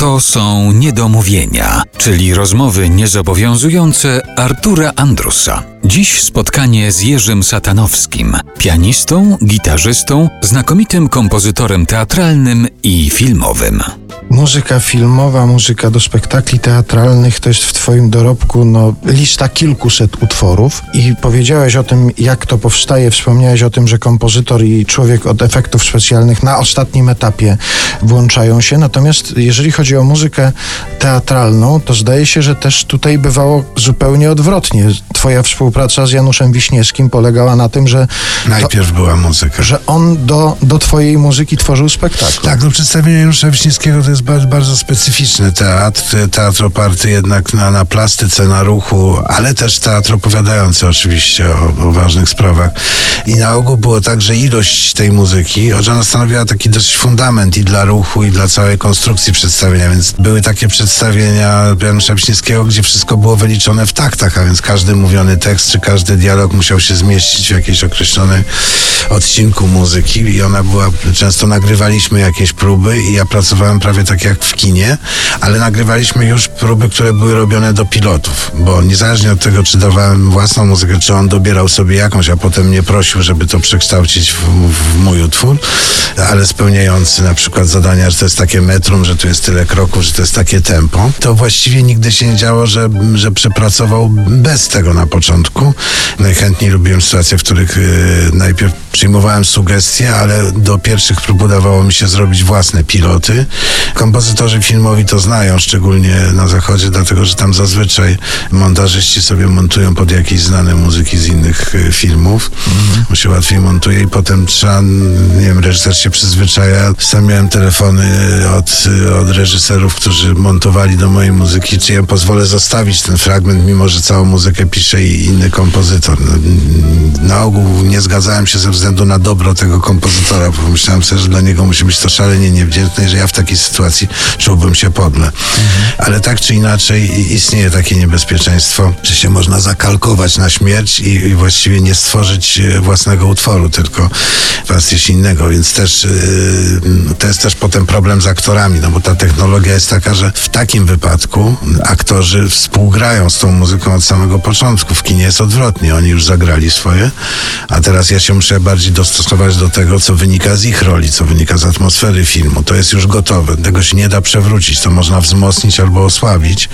To są niedomówienia, czyli rozmowy niezobowiązujące Artura Andrusa. Dziś spotkanie z Jerzym Satanowskim, pianistą, gitarzystą, znakomitym kompozytorem teatralnym i filmowym. Muzyka filmowa, muzyka do spektakli teatralnych to jest w Twoim dorobku no, lista kilkuset utworów i powiedziałeś o tym, jak to powstaje. Wspomniałeś o tym, że kompozytor i człowiek od efektów specjalnych na ostatnim etapie włączają się. Natomiast jeżeli chodzi o muzykę teatralną, to zdaje się, że też tutaj bywało zupełnie odwrotnie. Twoja współpraca z Januszem Wiśniewskim polegała na tym, że. Najpierw to, była muzyka. Że on do, do Twojej muzyki tworzył spektakl. Tak, no przedstawienie Janusza Wiśniewskiego to jest bardzo, bardzo specyficzny teatr. Teatr oparty jednak na, na plastyce, na ruchu, ale też teatr opowiadający oczywiście o, o ważnych sprawach. I na ogół było tak, że ilość tej muzyki, że ona stanowiła taki dosyć fundament i dla ruchu, i dla całej konstrukcji przedstawienia, więc były takie przedstawienia Janusza Wiśniewskiego, gdzie wszystko było wyliczone w taktach, a więc każdy mówiony tekst, czy każdy dialog musiał się zmieścić w jakiejś określonej odcinku muzyki i ona była, często nagrywaliśmy jakieś próby i ja pracowałem prawie tak jak w kinie, ale nagrywaliśmy już próby, które były robione do pilotów, bo niezależnie od tego, czy dawałem własną muzykę, czy on dobierał sobie jakąś, a potem mnie prosił, żeby to przekształcić w, w mój utwór, ale spełniający na przykład zadania, że to jest takie metrum, że tu jest tyle kroków, że to jest takie tempo, to właściwie nigdy się nie działo, że, że przepracował bez tego na początku. Najchętniej lubiłem sytuacje, w których yy, najpierw przyjmowałem sugestie, ale do pierwszych prób udawało mi się zrobić własne piloty. Kompozytorzy filmowi to znają, szczególnie na zachodzie, dlatego że tam zazwyczaj montażyści sobie montują pod jakieś znane muzyki z innych y, filmów. Mhm. się łatwiej montuje i potem trzeba, nie wiem, reżyser się przyzwyczaja. Sam miałem telefony od, od reżyserów, którzy montowali do mojej muzyki, czy ja pozwolę zostawić ten fragment, mimo że całą muzykę pisze i inny kompozytor. No, na ogół nie zgadzałem się ze względu na dobro tego kompozytora, bo myślałem sobie, że dla niego musi być to szalenie niewdzięczne, że ja w takiej sytuacji czułbym się podle. Ale tak czy inaczej istnieje takie niebezpieczeństwo, że się można zakalkować na śmierć i, i właściwie nie stworzyć e, własnego utworu, tylko coś innego, więc też yy, to jest też potem problem z aktorami, no bo ta technologia jest taka, że w takim wypadku aktorzy współgrają z tą muzyką od samego początku. W kinie jest odwrotnie, oni już zagrali swoje, a teraz ja się muszę bardziej dostosować do tego, co wynika z ich roli, co wynika z atmosfery filmu. To jest już gotowe. Tego się nie da przewrócić. To można wzmocnić albo osłabić,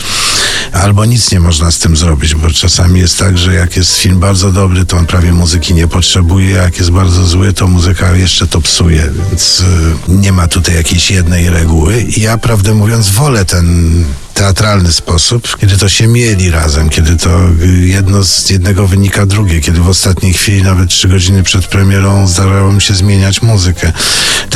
albo nic nie można z tym zrobić, bo czasami jest tak, że jak jest film bardzo dobry, to on prawie muzyki nie potrzebuje, a jak jest bardzo zły, to muzyka jeszcze to psuje, więc y, nie ma tutaj jakiejś jednej reguły. I ja, prawdę mówiąc, wolę ten teatralny sposób, kiedy to się mieli razem, kiedy to jedno z jednego wynika drugie, kiedy w ostatniej chwili, nawet trzy godziny przed premierą, zdarzało mi się zmieniać muzykę.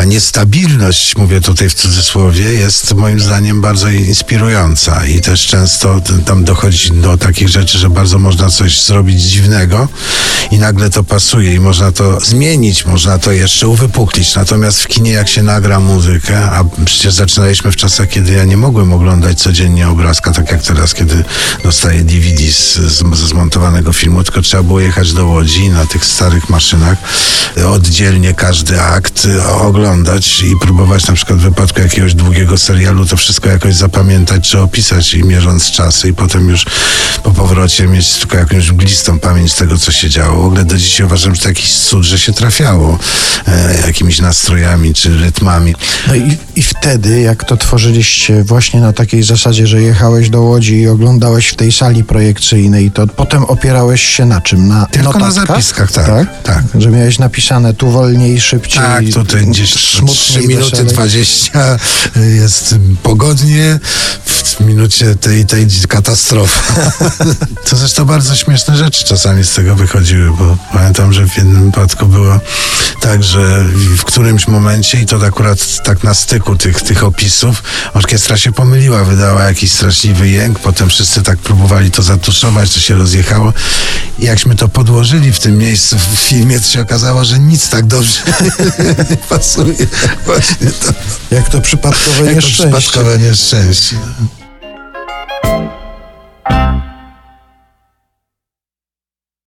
Ta niestabilność, mówię tutaj w cudzysłowie, jest moim zdaniem bardzo inspirująca i też często tam dochodzi do takich rzeczy, że bardzo można coś zrobić dziwnego i nagle to pasuje i można to zmienić, można to jeszcze uwypuklić. Natomiast w kinie, jak się nagra muzykę, a przecież zaczynaliśmy w czasach, kiedy ja nie mogłem oglądać codziennie obrazka, tak jak teraz, kiedy dostaję DVD z, z, ze zmontowanego filmu, tylko trzeba było jechać do Łodzi na tych starych maszynach, oddzielnie każdy akt oglądać i próbować na przykład w wypadku jakiegoś długiego serialu to wszystko jakoś zapamiętać czy opisać i mierząc czasy i potem już po powrocie mieć tylko jakąś mglistą pamięć tego, co się działo. W ogóle do dzisiaj uważam, że to jakiś cud, że się trafiało e, jakimiś nastrojami czy rytmami. No i, i wtedy, jak to tworzyliście właśnie na takiej zasadzie, zasadzie, że jechałeś do Łodzi i oglądałeś w tej sali projekcyjnej, to potem opierałeś się na czym? Na Tylko notatkach? na zapiskach, tak, tak. tak. Że miałeś napisane tu wolniej, szybciej. Tak, tutaj gdzieś 3 minuty 20 jest pogodnie, w minucie tej, tej katastrofy. to zresztą bardzo śmieszne rzeczy czasami z tego wychodziły, bo pamiętam, że w jednym wypadku było tak, że w którymś momencie, i to akurat tak na styku tych, tych opisów, orkiestra się pomyliła, wydała jakiś straszliwy jęk, potem wszyscy tak próbowali to zatuszować, to się rozjechało. I jakśmy to podłożyli w tym miejscu w filmie, to się okazało, że nic tak dobrze nie pasuje. Właśnie to. Jak to przypadkowe Jak nieszczęście. To przypadkowe nieszczęście.